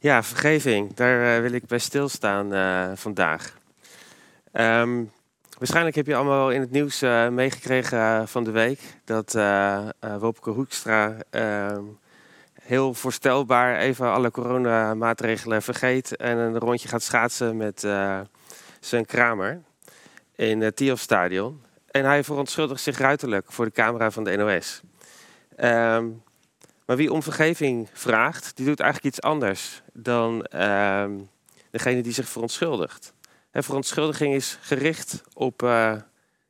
Ja, vergeving. Daar eh, wil ik bij stilstaan uh, vandaag. Um, waarschijnlijk heb je allemaal in het nieuws uh, meegekregen van de week dat Wopke Hoekstra ehm, heel voorstelbaar even alle coronamaatregelen vergeet en een rondje gaat schaatsen met zijn kramer in het Tielstadion. En hij verontschuldigt zich ruiterlijk voor de camera van de NOS. Um, ehm, maar wie om vergeving vraagt, die doet eigenlijk iets anders dan uh, degene die zich verontschuldigt. En verontschuldiging is gericht op uh,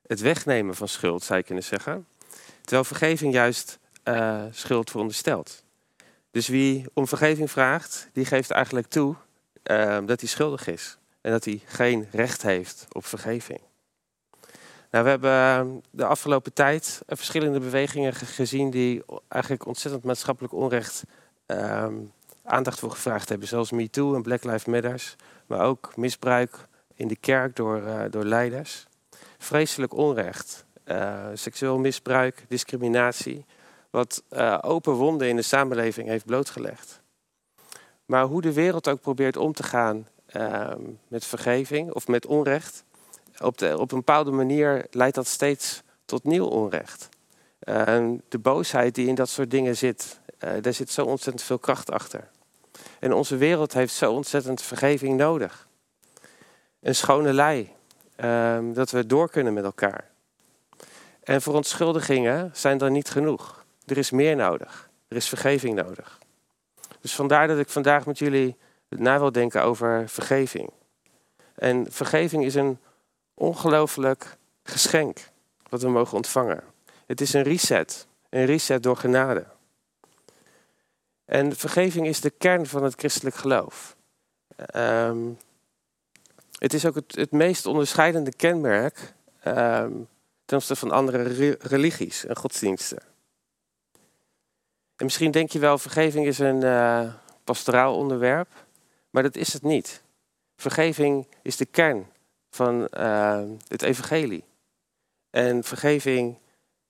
het wegnemen van schuld, zou je kunnen zeggen. Terwijl vergeving juist uh, schuld veronderstelt. Dus wie om vergeving vraagt, die geeft eigenlijk toe uh, dat hij schuldig is. En dat hij geen recht heeft op vergeving. Nou, we hebben ehm, de afgelopen tijd verschillende bewegingen gezien die eigenlijk ontzettend maatschappelijk onrecht uh, aandacht voor gevraagd hebben. Zoals MeToo en Black Lives Matter. Maar ook misbruik in de kerk door, uh, door leiders. Vreselijk onrecht. Seksueel misbruik, discriminatie. Wat open wonden in de samenleving heeft blootgelegd. Maar hoe de wereld ook probeert om te gaan ehm, met vergeving of met onrecht op, op een bepaalde manier leidt dat steeds tot nieuw onrecht. De boosheid die in dat soort dingen zit, uh, daar zit zo ontzettend veel kracht achter. En onze wereld heeft zo ontzettend vergeving nodig. Een schone lei, uh, dat we door kunnen met elkaar. En verontschuldigingen zijn dan niet genoeg. Er is meer nodig. Er is vergeving nodig. Dus vandaar dat ik vandaag met jullie na wil denken over vergeving. En vergeving is een ongelooflijk geschenk wat we mogen ontvangen. Het is een reset, een reset door genade. En vergeving is de kern van het christelijk geloof. Um, het is ook het, het, meest onderscheidende kenmerk um, ten opzichte van andere re religies en godsdiensten. En misschien denk je wel, vergeving is een uh, pastoraal onderwerp, maar dat is het niet. Vergeving is de kern van uh, het evangelie. En vergeving,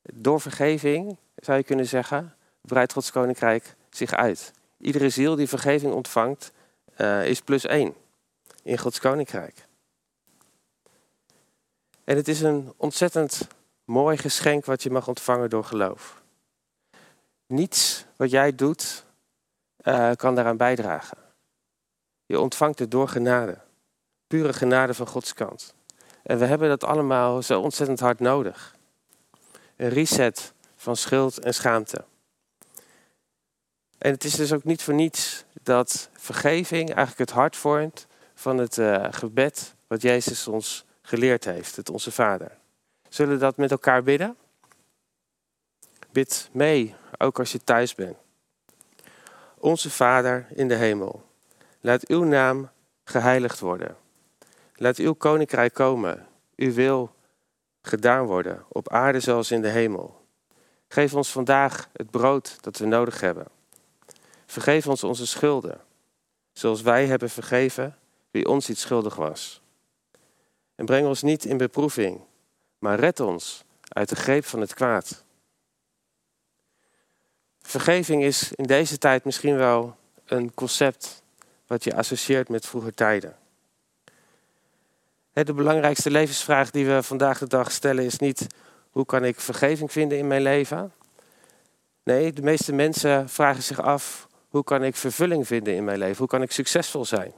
door vergeving zou je kunnen zeggen, breidt Gods koninkrijk zich uit. Iedere ziel die vergeving ontvangt, uh, is plus één in Gods koninkrijk. En het is een ontzettend mooi geschenk wat je mag ontvangen door geloof. Niets wat jij doet uh, kan daaraan bijdragen. Je ontvangt het door genade pure genade van Gods kant. En we hebben dat allemaal zo ontzettend hard nodig. Een reset van schuld en schaamte. En het is dus ook niet voor niets dat vergeving eigenlijk het hart vormt van het uh, gebed wat Jezus ons geleerd heeft, het Onze Vader. Zullen we dat met elkaar bidden? Bid mee, ook als je thuis bent. Onze Vader in de hemel, laat uw naam geheiligd worden. Laat uw koninkrijk komen, uw wil gedaan worden, op aarde zoals in de hemel. Geef ons vandaag het brood dat we nodig hebben. Vergeef ons onze schulden, zoals wij hebben vergeven wie ons iets schuldig was. En breng ons niet in beproeving, maar red ons uit de greep van het kwaad. Vergeving is in deze tijd misschien wel een concept wat je associeert met vroeger tijden. De belangrijkste levensvraag die we vandaag de dag stellen is niet hoe kan ik vergeving vinden in mijn leven? Nee, de meeste mensen vragen zich af hoe kan ik vervulling vinden in mijn leven? Hoe kan ik succesvol zijn?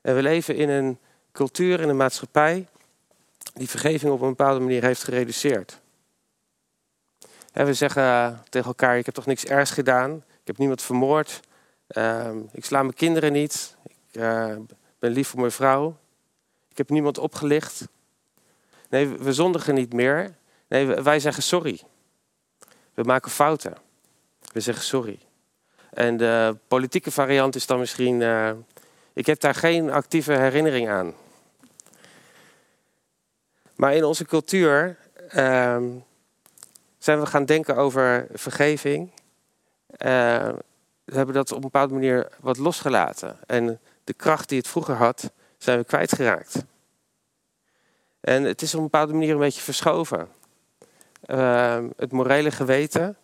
En we leven in een cultuur, in een maatschappij die vergeving op een bepaalde manier heeft gereduceerd. we zeggen tegen elkaar, ik heb toch niks ergs gedaan, ik heb niemand vermoord, uh, ik sla mijn kinderen niet, ik uh, ben lief voor mijn vrouw. Ik heb niemand opgelicht. Nee, we zondigen niet meer. Nee, wij zeggen sorry. We maken fouten. We zeggen sorry. En de politieke variant is dan misschien. Uh, ik heb daar geen actieve herinnering aan. Maar in onze cultuur uh, zijn we gaan denken over vergeving. Uh, we hebben dat op een bepaalde manier wat losgelaten. En de kracht die het vroeger had, zijn we kwijtgeraakt. En het is op een bepaalde manier een beetje verschoven. Uh, het morele geweten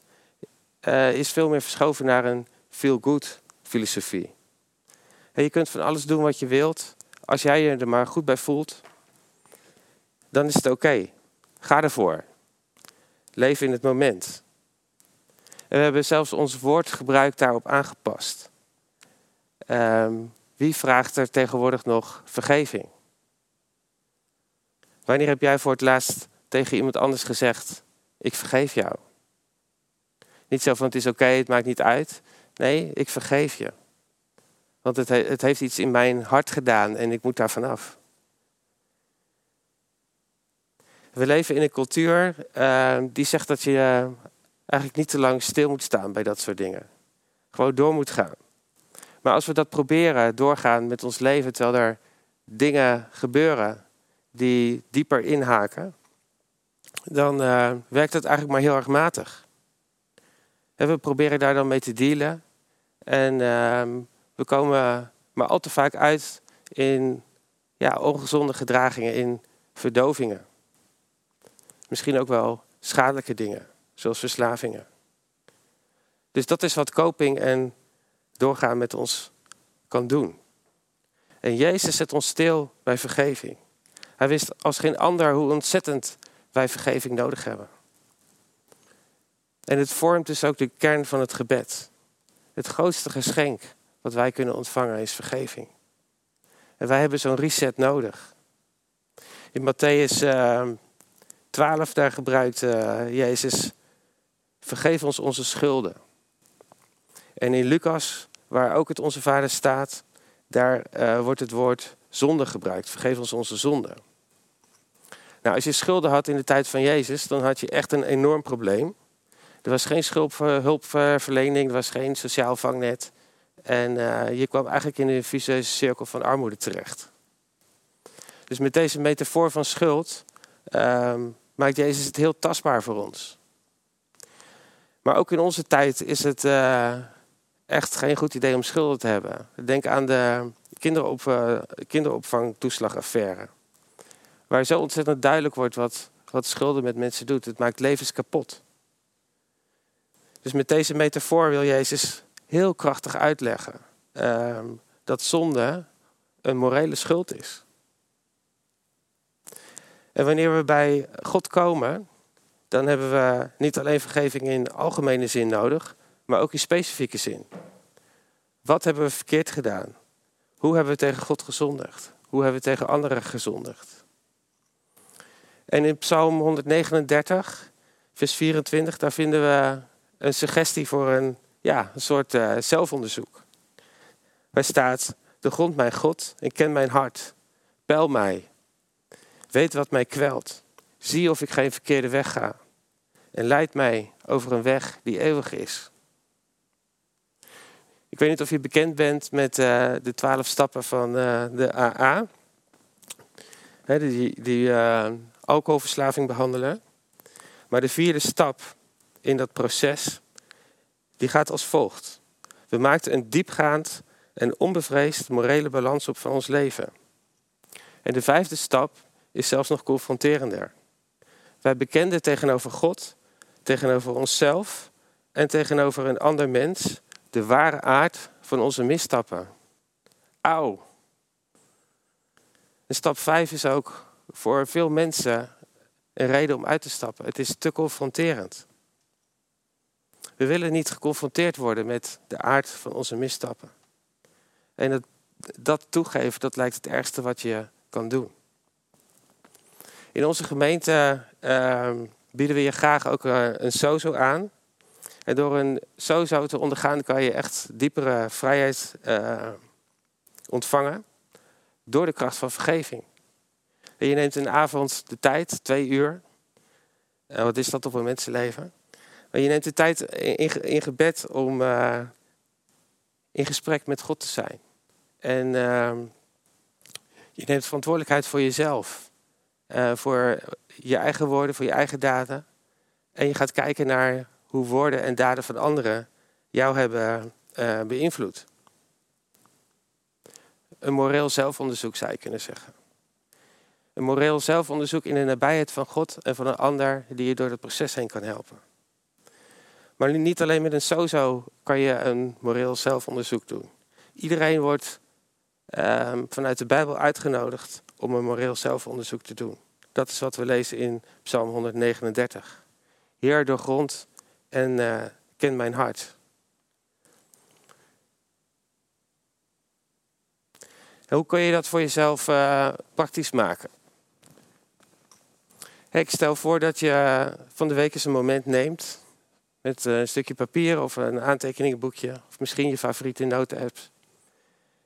uh, is veel meer verschoven naar een feel-good filosofie. Je kunt van alles doen wat je wilt. Als jij je er maar goed bij voelt, dan is het oké. Ga ervoor. Leef in het moment. En we hebben zelfs ons woordgebruik daarop aangepast. Ehm, wie vraagt er tegenwoordig nog vergeving? Wanneer heb jij voor het laatst tegen iemand anders gezegd: Ik vergeef jou? Niet zo van het is oké, het maakt niet uit. Nee, ik vergeef je. Want het, het, heeft iets in mijn hart gedaan en ik moet daar vanaf. We leven in een cultuur uh, die zegt dat je uh, eigenlijk niet te lang stil moet staan bij dat soort dingen. Gewoon door moet gaan. Maar als we dat proberen, doorgaan met ons leven, terwijl er dingen gebeuren die dieper inhaken, dan uh, werkt het eigenlijk maar heel erg matig. We proberen daar dan mee te dealen. En ehm, we komen maar al te vaak uit in ja, ongezonde gedragingen, in verdovingen. Misschien ook wel schadelijke dingen, zoals verslavingen. Dus dat is wat coping en doorgaan met ons kan doen. En Jezus zet ons stil bij vergeving. Hij wist als geen ander hoe ontzettend wij vergeving nodig hebben. En het vormt dus ook de kern van het gebed. Het grootste geschenk wat wij kunnen ontvangen is vergeving. En wij hebben zo'n reset nodig. In Matthäus uh, ehm, 12, daar gebruikt uh, Jezus, vergeef ons onze schulden. En in Lucas, waar ook het Onze Vader staat, daar uh, wordt het woord zonde gebruikt. Vergeef ons onze zonden. Nou, als je schulden had in de tijd van Jezus, dan had je echt een enorm probleem. Er was geen hulpverlening, er was geen sociaal vangnet. En uh, je kwam eigenlijk in een vicieuze cirkel van armoede terecht. Dus met deze metafoor van schuld uh, maakt Jezus het heel tastbaar voor ons. Maar ook in onze tijd is het uh, echt geen goed idee om schulden te hebben. Denk aan de kinderop, kinderopvangtoeslagaffaire. Waar zo ontzettend duidelijk wordt wat, wat schulden met mensen doet. Het maakt levens kapot. Dus met deze metafoor wil Jezus heel krachtig uitleggen ehm, dat zonde een morele schuld is. En wanneer we bij God komen, dan hebben we niet alleen vergeving in algemene zin nodig, maar ook in specifieke zin. Wat hebben we verkeerd gedaan? Hoe hebben we tegen God gezondigd? Hoe hebben we tegen anderen gezondigd? En in Psalm 139, vers 24, daar vinden we een suggestie voor een, ja, een soort uh, zelfonderzoek. Waar staat, de grond mijn God en ken mijn hart. Peil mij. Weet wat mij kwelt. Zie of ik geen verkeerde weg ga. En leid mij over een weg die eeuwig is. Ik weet niet of je bekend bent met uh, de twaalf stappen van uh, de AA. Die die alcoholverslaving behandelen. Maar de vierde stap in dat proces, die gaat als volgt. We maakten een diepgaand en onbevreesd morele balans op van ons leven. En de vijfde stap is zelfs nog confronterender. Wij bekenden tegenover God, tegenover onszelf en tegenover een ander mens de ware aard van onze misstappen. Auw. En stap 5 is ook voor veel mensen een reden om uit te stappen. Het is te confronterend. We willen niet geconfronteerd worden met de aard van onze misstappen. En dat, dat toegeven, dat lijkt het ergste wat je kan doen. In onze gemeente uh, bieden we je graag ook uh, een SOZO aan. En door een SOZO te ondergaan kan je echt diepere vrijheid uh, ontvangen. Door de kracht van vergeving. En je neemt een avond de tijd, twee uur. Uh, wat is dat op een mensenleven? Je neemt de tijd in, in gebed om uh, in gesprek met God te zijn. En uh, je neemt verantwoordelijkheid voor jezelf. Uh, voor je eigen woorden, voor je eigen daden. En je gaat kijken naar hoe woorden en daden van anderen jou hebben beïnvloed. Een moreel zelfonderzoek zou je kunnen zeggen. Een moreel zelfonderzoek in de nabijheid van God en van een ander die je door het proces heen kan helpen. Maar niet alleen met een sozo kan je een moreel zelfonderzoek doen. Iedereen wordt ehm, vanuit de Bijbel uitgenodigd om een moreel zelfonderzoek te doen. Dat is wat we lezen in Psalm 139. Heer, doorgrond en uh, ken mijn hart. Hoe kun je dat voor jezelf uh, praktisch maken? Ik stel voor dat je van de week eens een moment neemt met eh, een stukje papier of een aantekeningenboekje of misschien je favoriete noten-apps.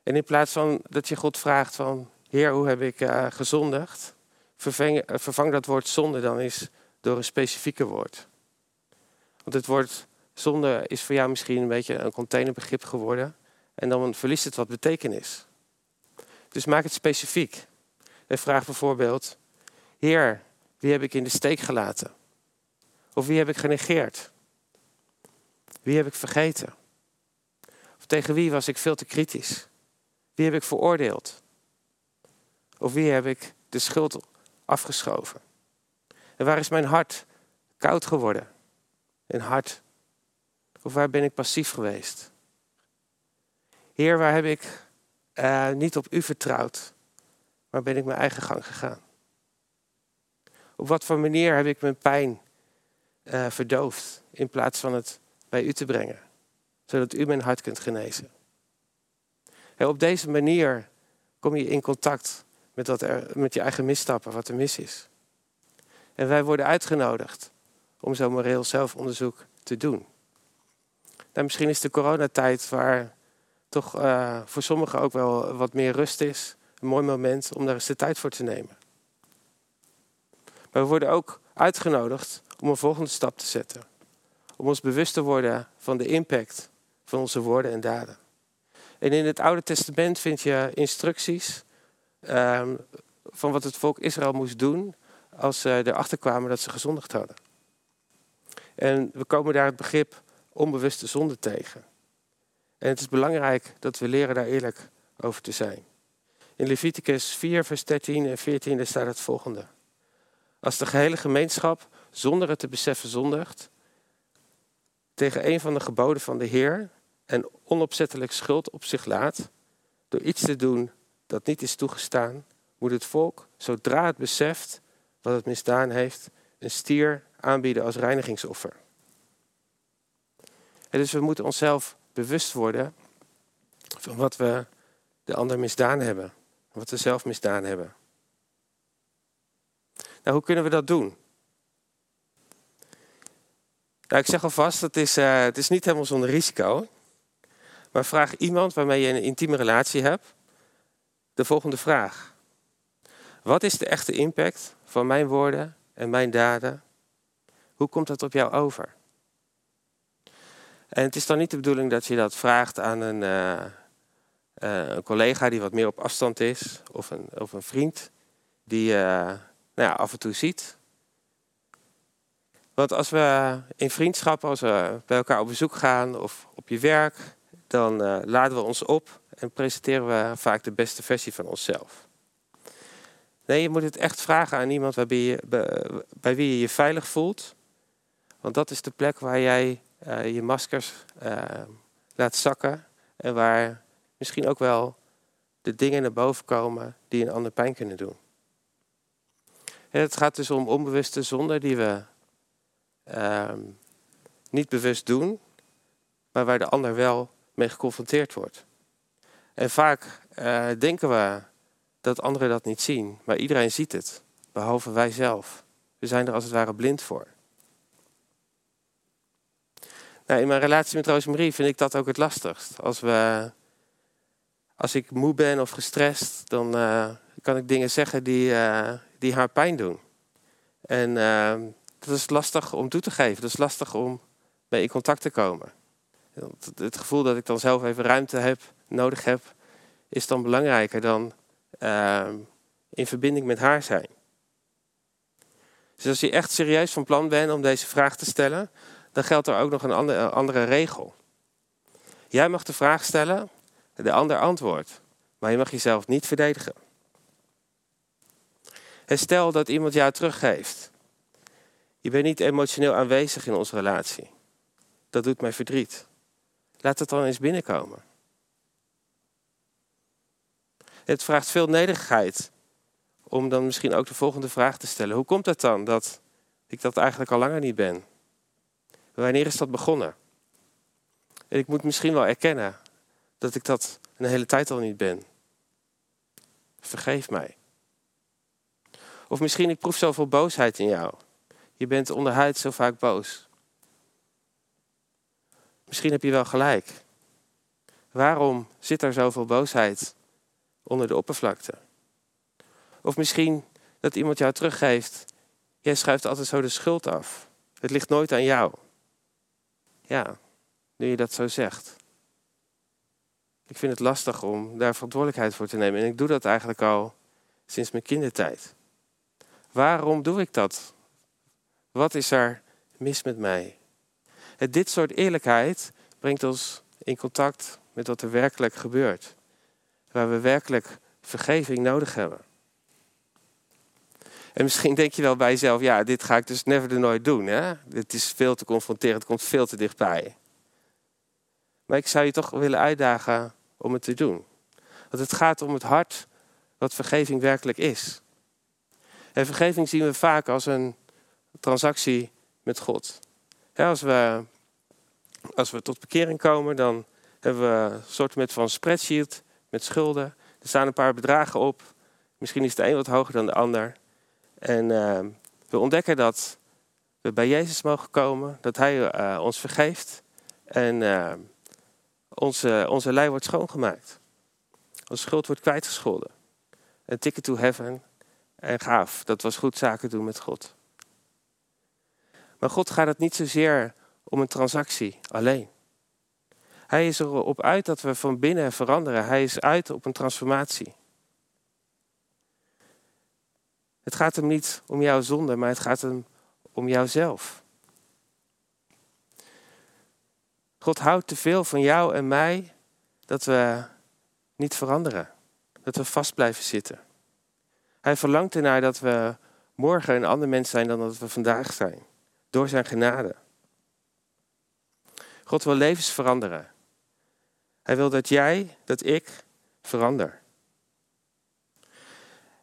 En in plaats van dat je God vraagt van, Heer, hoe heb ik uh, gezondigd? Vervang, vervang dat woord zonde dan eens door een specifieke woord. Want het woord zonde is voor jou misschien een beetje een containerbegrip geworden. En dan verliest het wat betekenis. Dus maak het specifiek. En vraag bijvoorbeeld: Heer, wie heb ik in de steek gelaten? Of wie heb ik genegeerd? Wie heb ik vergeten? Of tegen wie was ik veel te kritisch? Wie heb ik veroordeeld? Of wie heb ik de schuld afgeschoven? En waar is mijn hart koud geworden? En hard? Of waar ben ik passief geweest? Heer, waar heb ik uh, niet op u vertrouwd, maar ben ik mijn eigen gang gegaan? Op wat voor manier heb ik mijn pijn uh, verdoofd in plaats van het bij u te brengen, zodat u mijn hart kunt genezen? En op deze manier kom je in contact met, wat er, met je eigen misstappen, wat er mis is. En wij worden uitgenodigd om zo'n moreel zelfonderzoek te doen. Nou, misschien is de coronatijd waar toch uh, voor sommigen ook wel wat meer rust is. Een mooi moment om daar eens de tijd voor te nemen. Maar we worden ook uitgenodigd om een volgende stap te zetten. Om ons bewust te worden van de impact van onze woorden en daden. En in het Oude Testament vind je instructies um, van wat het volk Israël moest doen als ze erachter kwamen dat ze gezondigd hadden. En we komen daar het begrip onbewuste zonde tegen. En het is belangrijk dat we leren daar eerlijk over te zijn. In Leviticus 4, vers 13 en 14 staat het volgende. Als de gehele gemeenschap zonder het te beseffen zondigt tegen een van de geboden van de Heer en onopzettelijk schuld op zich laat door iets te doen dat niet is toegestaan, moet het volk, zodra het beseft wat het misdaan heeft, een stier aanbieden als reinigingsoffer. En dus we moeten onszelf bewust worden van wat we de ander misdaan hebben, wat we zelf misdaan hebben. Nou, hoe kunnen we dat doen? Nou, ik zeg alvast, het is, uh, het is niet helemaal zonder risico. Maar vraag iemand waarmee je een intieme relatie hebt de volgende vraag. Wat is de echte impact van mijn woorden en mijn daden? Hoe komt dat op jou over? En het is dan niet de bedoeling dat je dat vraagt aan een, uh, uh, een collega die wat meer op afstand is, of een, of een vriend die nou ja, af en toe ziet. Want als we in vriendschap, als we bij elkaar op bezoek gaan of op je werk, dan laden we ons op en presenteren we vaak de beste versie van onszelf. Nee, je moet het echt vragen aan iemand bij, je, bij, wie je je veilig voelt. Want dat is de plek waar jij uh, je maskers uh, laat zakken. En waar misschien ook wel de dingen naar boven komen die een ander pijn kunnen doen. Het gaat dus om onbewuste zonden die we uh, niet bewust doen, maar waar de ander wel mee geconfronteerd wordt. En vaak uh, denken we dat anderen dat niet zien, maar iedereen ziet het, behalve wij zelf. We zijn er als het ware blind voor. Nou, in mijn relatie met Rosemarie vind ik dat ook het lastigst. Als, we, als ik moe ben of gestrest, dan uh, kan ik dingen zeggen die, uh, die haar pijn doen. En dat is lastig om toe te geven. Dat is lastig om mee in contact te komen. Het gevoel dat ik dan zelf even ruimte heb nodig heb, is dan belangrijker dan uh, in verbinding met haar zijn. Dus als je echt serieus van plan bent om deze vraag te stellen, dan geldt er ook nog een andere, andere regel. Jij mag de vraag stellen, de ander antwoordt, maar je mag jezelf niet verdedigen. En stel dat iemand jou teruggeeft. Je bent niet emotioneel aanwezig in onze relatie. dat doet mij verdriet. Laat het dan eens binnenkomen. Het vraagt veel nederigheid om dan misschien ook de volgende vraag te stellen. Hoe komt het dan dat ik dat eigenlijk al langer niet ben? Wanneer is dat begonnen? En ik moet misschien wel erkennen dat ik dat een hele tijd al niet ben. Vergeef mij. Of misschien ik proef zoveel boosheid in jou. Je bent onderhuid zo vaak boos. Misschien heb je wel gelijk. Waarom zit er zoveel boosheid onder de oppervlakte? Of misschien dat iemand jou teruggeeft. Jij schuift altijd zo de schuld af. Het ligt nooit aan jou. Ja, nu je dat zo zegt. Ik vind het lastig om daar verantwoordelijkheid voor te nemen. En ik doe dat eigenlijk al sinds mijn kindertijd. Waarom doe ik dat? Wat is er mis met mij? dit soort eerlijkheid brengt ons in contact met wat er werkelijk gebeurt. Waar we werkelijk vergeving nodig hebben. En misschien denk je wel bij jezelf, ja, dit ga ik dus never nooit doen. Hè? Dit is veel te confronterend, komt veel te dichtbij. Maar ik zou je toch willen uitdagen om het te doen. Want het gaat om het hart wat vergeving werkelijk is. En vergeving zien we vaak als een transactie met God. als, we, als we tot bekering komen, dan hebben we een soort met van spreadsheet met schulden. Er staan een paar bedragen op. Misschien is de een wat hoger dan de ander. En uh, we ontdekken dat we bij Jezus mogen komen, dat Hij uh, ons vergeeft en uh, onze, onze lei wordt schoongemaakt. Onze schuld wordt kwijtgescholden. Een ticket to heaven en gaaf. Dat was goed zaken doen met God. Maar God gaat het niet zozeer om een transactie alleen. Hij is erop uit dat we van binnen veranderen. Hij is uit op een transformatie. Het gaat hem niet om jouw zonde, maar het gaat hem om jouzelf. God houdt te veel van jou en mij dat we niet veranderen. Dat we vast blijven zitten. Hij verlangt ernaar dat we morgen een ander mens zijn dan dat we vandaag zijn. Door zijn genade. God wil levens veranderen. Hij wil dat jij, dat ik verander.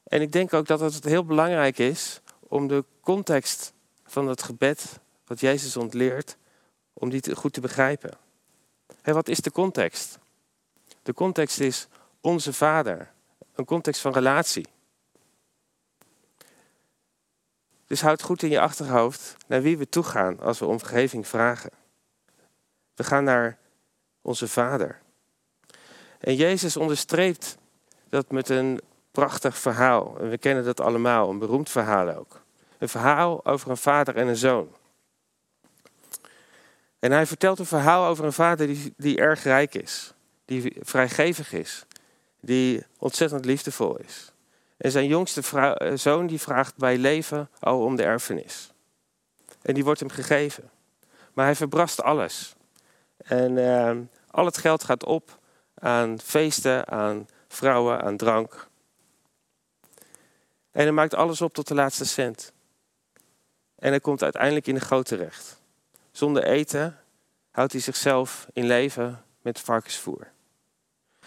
En ik denk ook dat het heel belangrijk is om de context van het gebed wat Jezus ontleert, om die goed te begrijpen. En wat is de context? De context is onze Vader, een context van relatie. Dus houd goed in je achterhoofd naar wie we toe gaan als we om vergeving vragen. We gaan naar onze Vader. En Jezus onderstreept dat met een prachtig verhaal. En we kennen dat allemaal, een beroemd verhaal ook. Een verhaal over een vader en een zoon. En hij vertelt een verhaal over een vader die, die erg rijk is, die vrijgevig is, die ontzettend liefdevol is. En zijn jongste vrouw, zoon die vraagt bij leven al om de erfenis. En die wordt hem gegeven. Maar hij verbrast alles. En uh, al het geld gaat op aan feesten, aan vrouwen, aan drank. En hij maakt alles op tot de laatste cent. En hij komt uiteindelijk in de goot terecht. Zonder eten houdt hij zichzelf in leven met varkensvoer.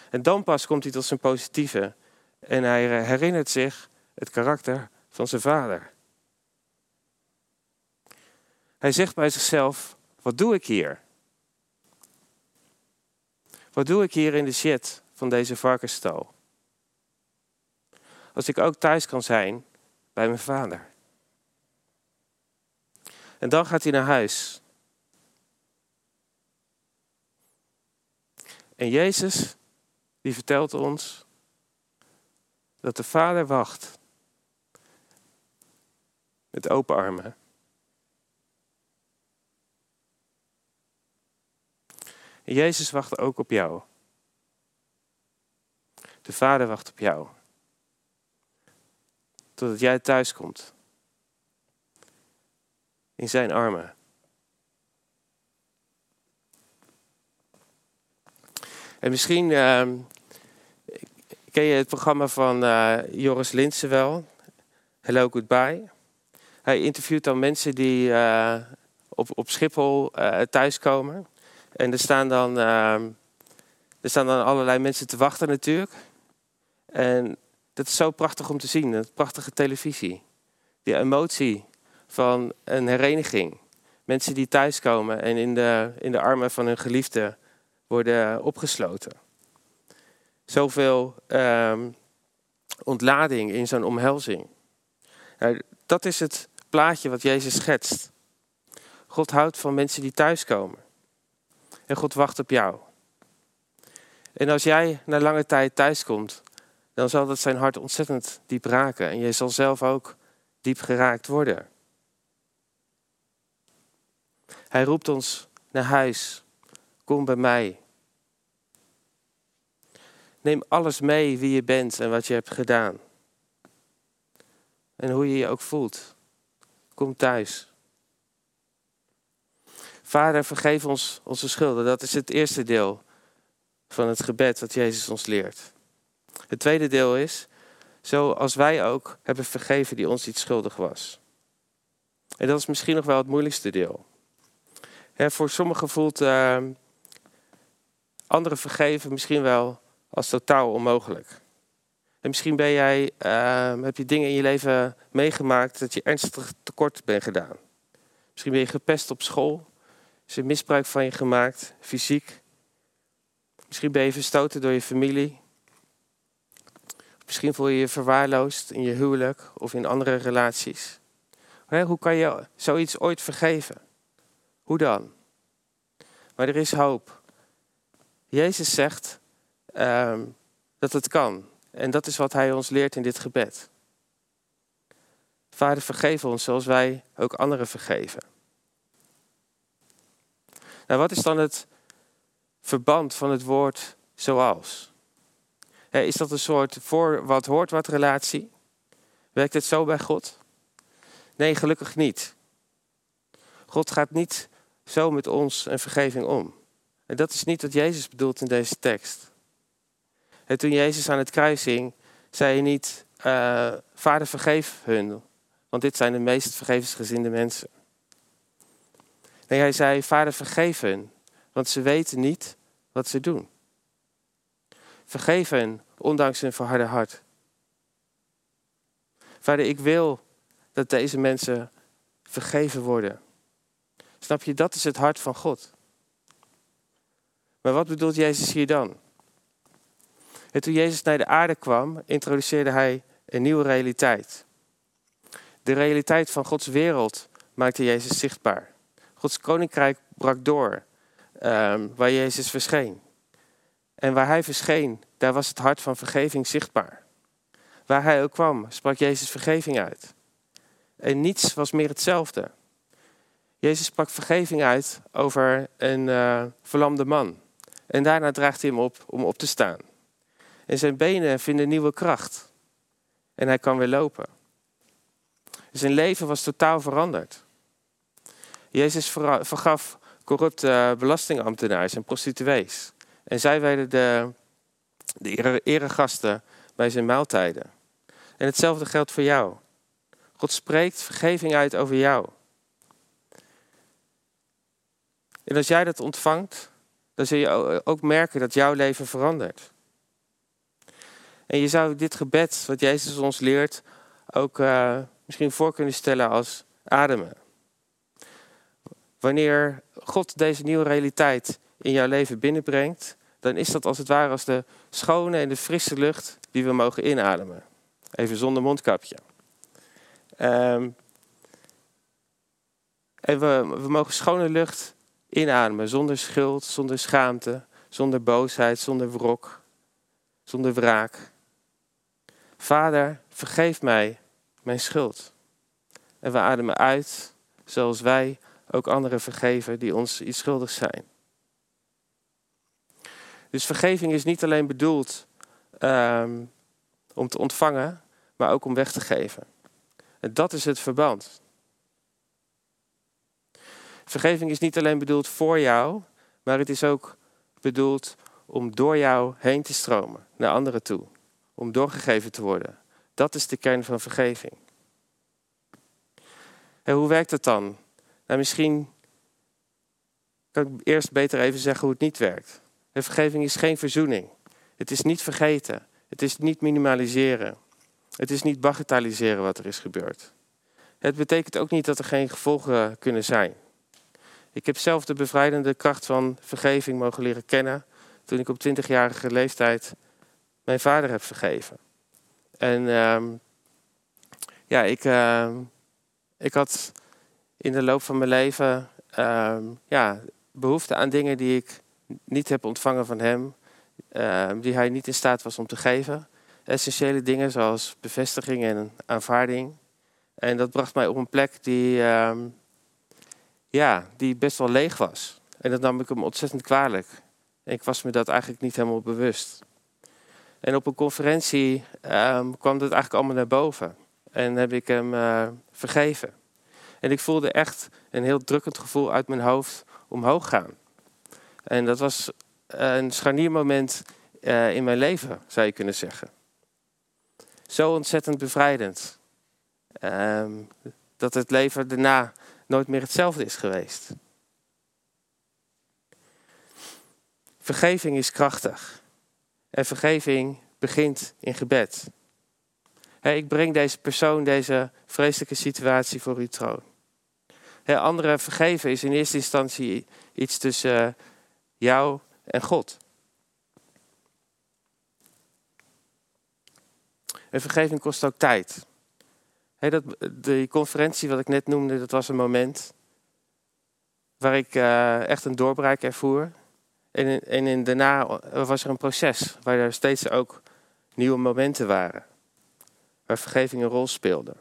En dan pas komt hij tot zijn positieve. En hij herinnert zich het karakter van zijn vader. Hij zegt bij zichzelf: Wat doe ik hier? Wat doe ik hier in de shit van deze varkensstal? Als ik ook thuis kan zijn bij mijn vader. En dan gaat hij naar huis. En Jezus, die vertelt ons dat de Vader wacht met open armen. En Jezus wacht ook op jou. De Vader wacht op jou. Totdat jij thuis komt. In zijn armen. En misschien uh, ken je het programma van uh, Joris Linsen wel. Hello Goodbye. Hij interviewt dan mensen die uh, op, op Schiphol uh, thuiskomen. En er staan, dan, ehm, er staan dan allerlei mensen te wachten natuurlijk. En dat is zo prachtig om te zien, een prachtige televisie. Die emotie van een hereniging. Mensen die thuiskomen en in de, in de armen van hun geliefde worden opgesloten. Zoveel ehm, ontlading in zo'n omhelzing. Dat is het plaatje wat Jezus schetst. God houdt van mensen die thuiskomen. En God wacht op jou. En als jij na lange tijd thuiskomt, dan zal dat zijn hart ontzettend diep raken. En je zal zelf ook diep geraakt worden. Hij roept ons naar huis. Kom bij mij. Neem alles mee wie je bent en wat je hebt gedaan. En hoe je je ook voelt. Kom thuis. Vader, vergeef ons onze schulden. Dat is het eerste deel van het gebed dat Jezus ons leert. Het tweede deel is, zoals wij ook hebben vergeven die ons iets schuldig was. En dat is misschien nog wel het moeilijkste deel. voor sommigen voelt uh, anderen vergeven misschien wel als totaal onmogelijk. En misschien ben jij, uh, heb je dingen in je leven meegemaakt dat je ernstig tekort bent gedaan. Misschien ben je gepest op school. Is er misbruik van je gemaakt, fysiek. Misschien ben je verstoten door je familie. Misschien voel je je verwaarloosd in je huwelijk of in andere relaties. Hoe kan je zoiets ooit vergeven? Hoe dan? Maar er is hoop. Jezus zegt uh, dat het kan. En dat is wat hij ons leert in dit gebed. Vader, vergeef ons zoals wij ook anderen vergeven. Nou, wat is dan het verband van het woord zoals? Is dat een soort voor wat hoort wat relatie? Werkt het zo bij God? Nee, gelukkig niet. God gaat niet zo met ons en vergeving om. En dat is niet wat Jezus bedoelt in deze tekst. En toen Jezus aan het kruis hing, zei hij niet: uh, Vader, vergeef hun, want dit zijn de meest vergevensgezinde mensen. Nee, hij zei: Vader, vergeef hen, want ze weten niet wat ze doen. Vergeef hen, ondanks hun verharde hart. Vader, ik wil dat deze mensen vergeven worden. Snap je, dat is het hart van God. Maar wat bedoelt Jezus hier dan? En toen Jezus naar de aarde kwam, introduceerde hij een nieuwe realiteit. De realiteit van Gods wereld maakte Jezus zichtbaar. Gods koninkrijk brak door, um, waar Jezus verscheen. En waar hij verscheen, daar was het hart van vergeving zichtbaar. Waar hij ook kwam, sprak Jezus vergeving uit. En niets was meer hetzelfde. Jezus sprak vergeving uit over een uh, verlamde man. En daarna draagt hij hem op om op te staan. En zijn benen vinden nieuwe kracht. En hij kan weer lopen. Zijn leven was totaal veranderd. Jezus vergaf corrupte belastingambtenaren en prostituees. En zij werden de, de eregasten bij zijn maaltijden. En hetzelfde geldt voor jou. God spreekt vergeving uit over jou. En als jij dat ontvangt, dan zul je ook merken dat jouw leven verandert. En je zou dit gebed, wat Jezus ons leert, ook uh, misschien voor kunnen stellen als ademen. Wanneer God deze nieuwe realiteit in jouw leven binnenbrengt, dan is dat als het ware als de schone en de frisse lucht die we mogen inademen. Even zonder mondkapje. Um, en we, we mogen schone lucht inademen, zonder schuld, zonder schaamte, zonder boosheid, zonder wrok, zonder wraak. Vader, vergeef mij mijn schuld. En we ademen uit zoals wij ook anderen vergeven die ons iets schuldig zijn. Dus vergeving is niet alleen bedoeld um, om te ontvangen, maar ook om weg te geven. En dat is het verband. Vergeving is niet alleen bedoeld voor jou, maar het is ook bedoeld om door jou heen te stromen naar anderen toe. Om doorgegeven te worden. Dat is de kern van vergeving. En hoe werkt het dan? Nou, misschien kan ik eerst beter even zeggen hoe het niet werkt. En vergeving is geen verzoening. Het is niet vergeten. Het is niet minimaliseren. Het is niet bagatelliseren wat er is gebeurd. Het betekent ook niet dat er geen gevolgen kunnen zijn. Ik heb zelf de bevrijdende kracht van vergeving mogen leren kennen toen ik op 20-jarige leeftijd mijn vader heb vergeven. En uh, ja, ik, uh, ik had in de loop van mijn leven uh, ja, behoefte aan dingen die ik niet heb ontvangen van hem, ehm, die hij niet in staat was om te geven. Essentiële dingen zoals bevestiging en aanvaarding. En dat bracht mij op een plek die, ja, die best wel leeg was. En dat nam ik hem ontzettend kwalijk. En ik was me dat eigenlijk niet helemaal bewust. En op een conferentie um, kwam dat eigenlijk allemaal naar boven. En heb ik hem uh, vergeven. En ik voelde echt een heel drukkend gevoel uit mijn hoofd omhoog gaan. En dat was een scharniermoment uh, in mijn leven, zou je kunnen zeggen. Zo ontzettend bevrijdend. Um, dat het leven daarna nooit meer hetzelfde is geweest. Vergeving is krachtig. En vergeving begint in gebed. ik breng deze persoon, deze vreselijke situatie voor uw troon. anderen vergeven is in eerste instantie iets tussen jou en God. En vergeving kost ook tijd. Dat, die conferentie wat ik net noemde, dat was een moment waar ik uh, echt een doorbraak ervoer. En, en in, daarna was er een proces waar er steeds ook nieuwe momenten waren. Waar vergeving een rol speelde.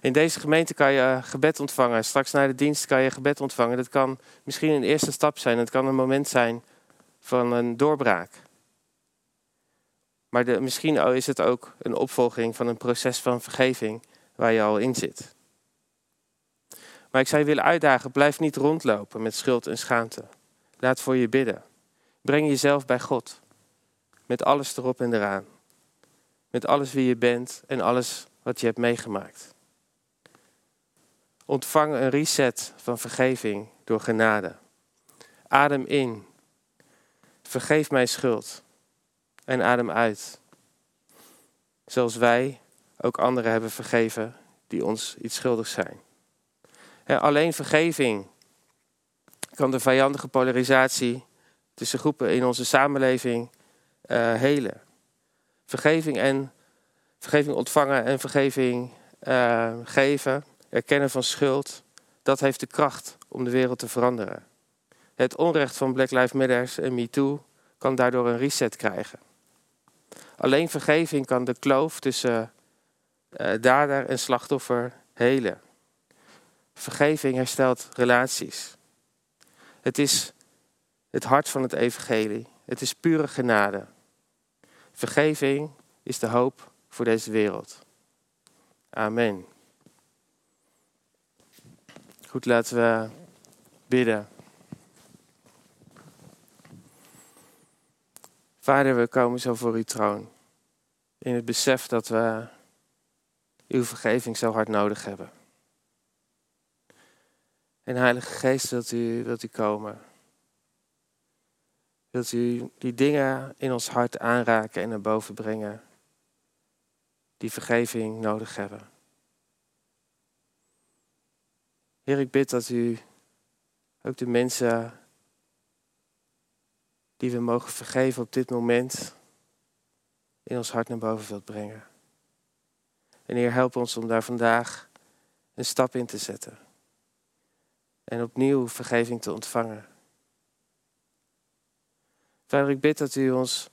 In deze gemeente kan je gebed ontvangen. Straks na de dienst kan je gebed ontvangen. Dat kan misschien een eerste stap zijn. Het kan een moment zijn van een doorbraak. Maar de, misschien is het ook een opvolging van een proces van vergeving waar je al in zit. Maar ik zou je willen uitdagen, blijf niet rondlopen met schuld en schaamte. Laat voor je bidden. Breng jezelf bij God. Met alles erop en eraan. Met alles wie je bent en alles wat je hebt meegemaakt. Ontvang een reset van vergeving door genade. Adem in. Vergeef mijn schuld en adem uit. Zoals wij ook anderen hebben vergeven die ons iets schuldig zijn. Alleen vergeving kan de vijandige polarisatie tussen groepen in onze samenleving uh, helen. Vergeving en vergeving ontvangen en vergeving uh, geven, erkennen van schuld, dat heeft de kracht om de wereld te veranderen. Het onrecht van Black Lives Matter en MeToo kan daardoor een reset krijgen. Alleen vergeving kan de kloof tussen uh, dader en slachtoffer helen. Vergeving herstelt relaties. Het is het hart van het evangelie. Het is pure genade. Vergeving is de hoop voor deze wereld. Amen. Goed, laten we bidden. Vader, we komen zo voor uw troon. In het besef dat we uw vergeving zo hard nodig hebben. En Heilige Geest, wilt u, wilt u komen. Wilt u die dingen in ons hart aanraken en naar boven brengen. Die vergeving nodig hebben. Heer, ik bid dat u ook de mensen die we mogen vergeven op dit moment in ons hart naar boven wilt brengen. En Heer, help ons om daar vandaag een stap in te zetten. En opnieuw vergeving te ontvangen. Vader, ik bid dat u ons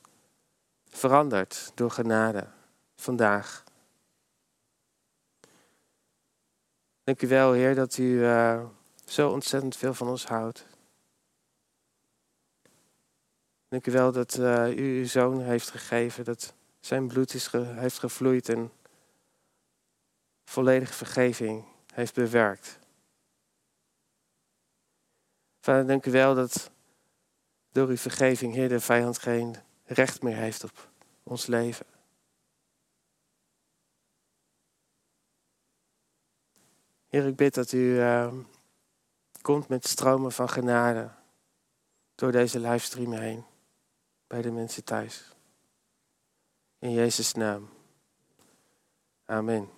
verandert door genade vandaag. Dank u wel, Heer, dat u uh, zo ontzettend veel van ons houdt. Dank u wel dat uh, u uw zoon heeft gegeven, dat zijn bloed is heeft gevloeid en volledige vergeving heeft bewerkt. Vader, dank u wel dat door uw vergeving, Heer, de vijand geen recht meer heeft op ons leven. Heer, ik bid dat u uh, komt met stromen van genade door deze livestream heen bij de mensen thuis. In Jezus' naam. Amen.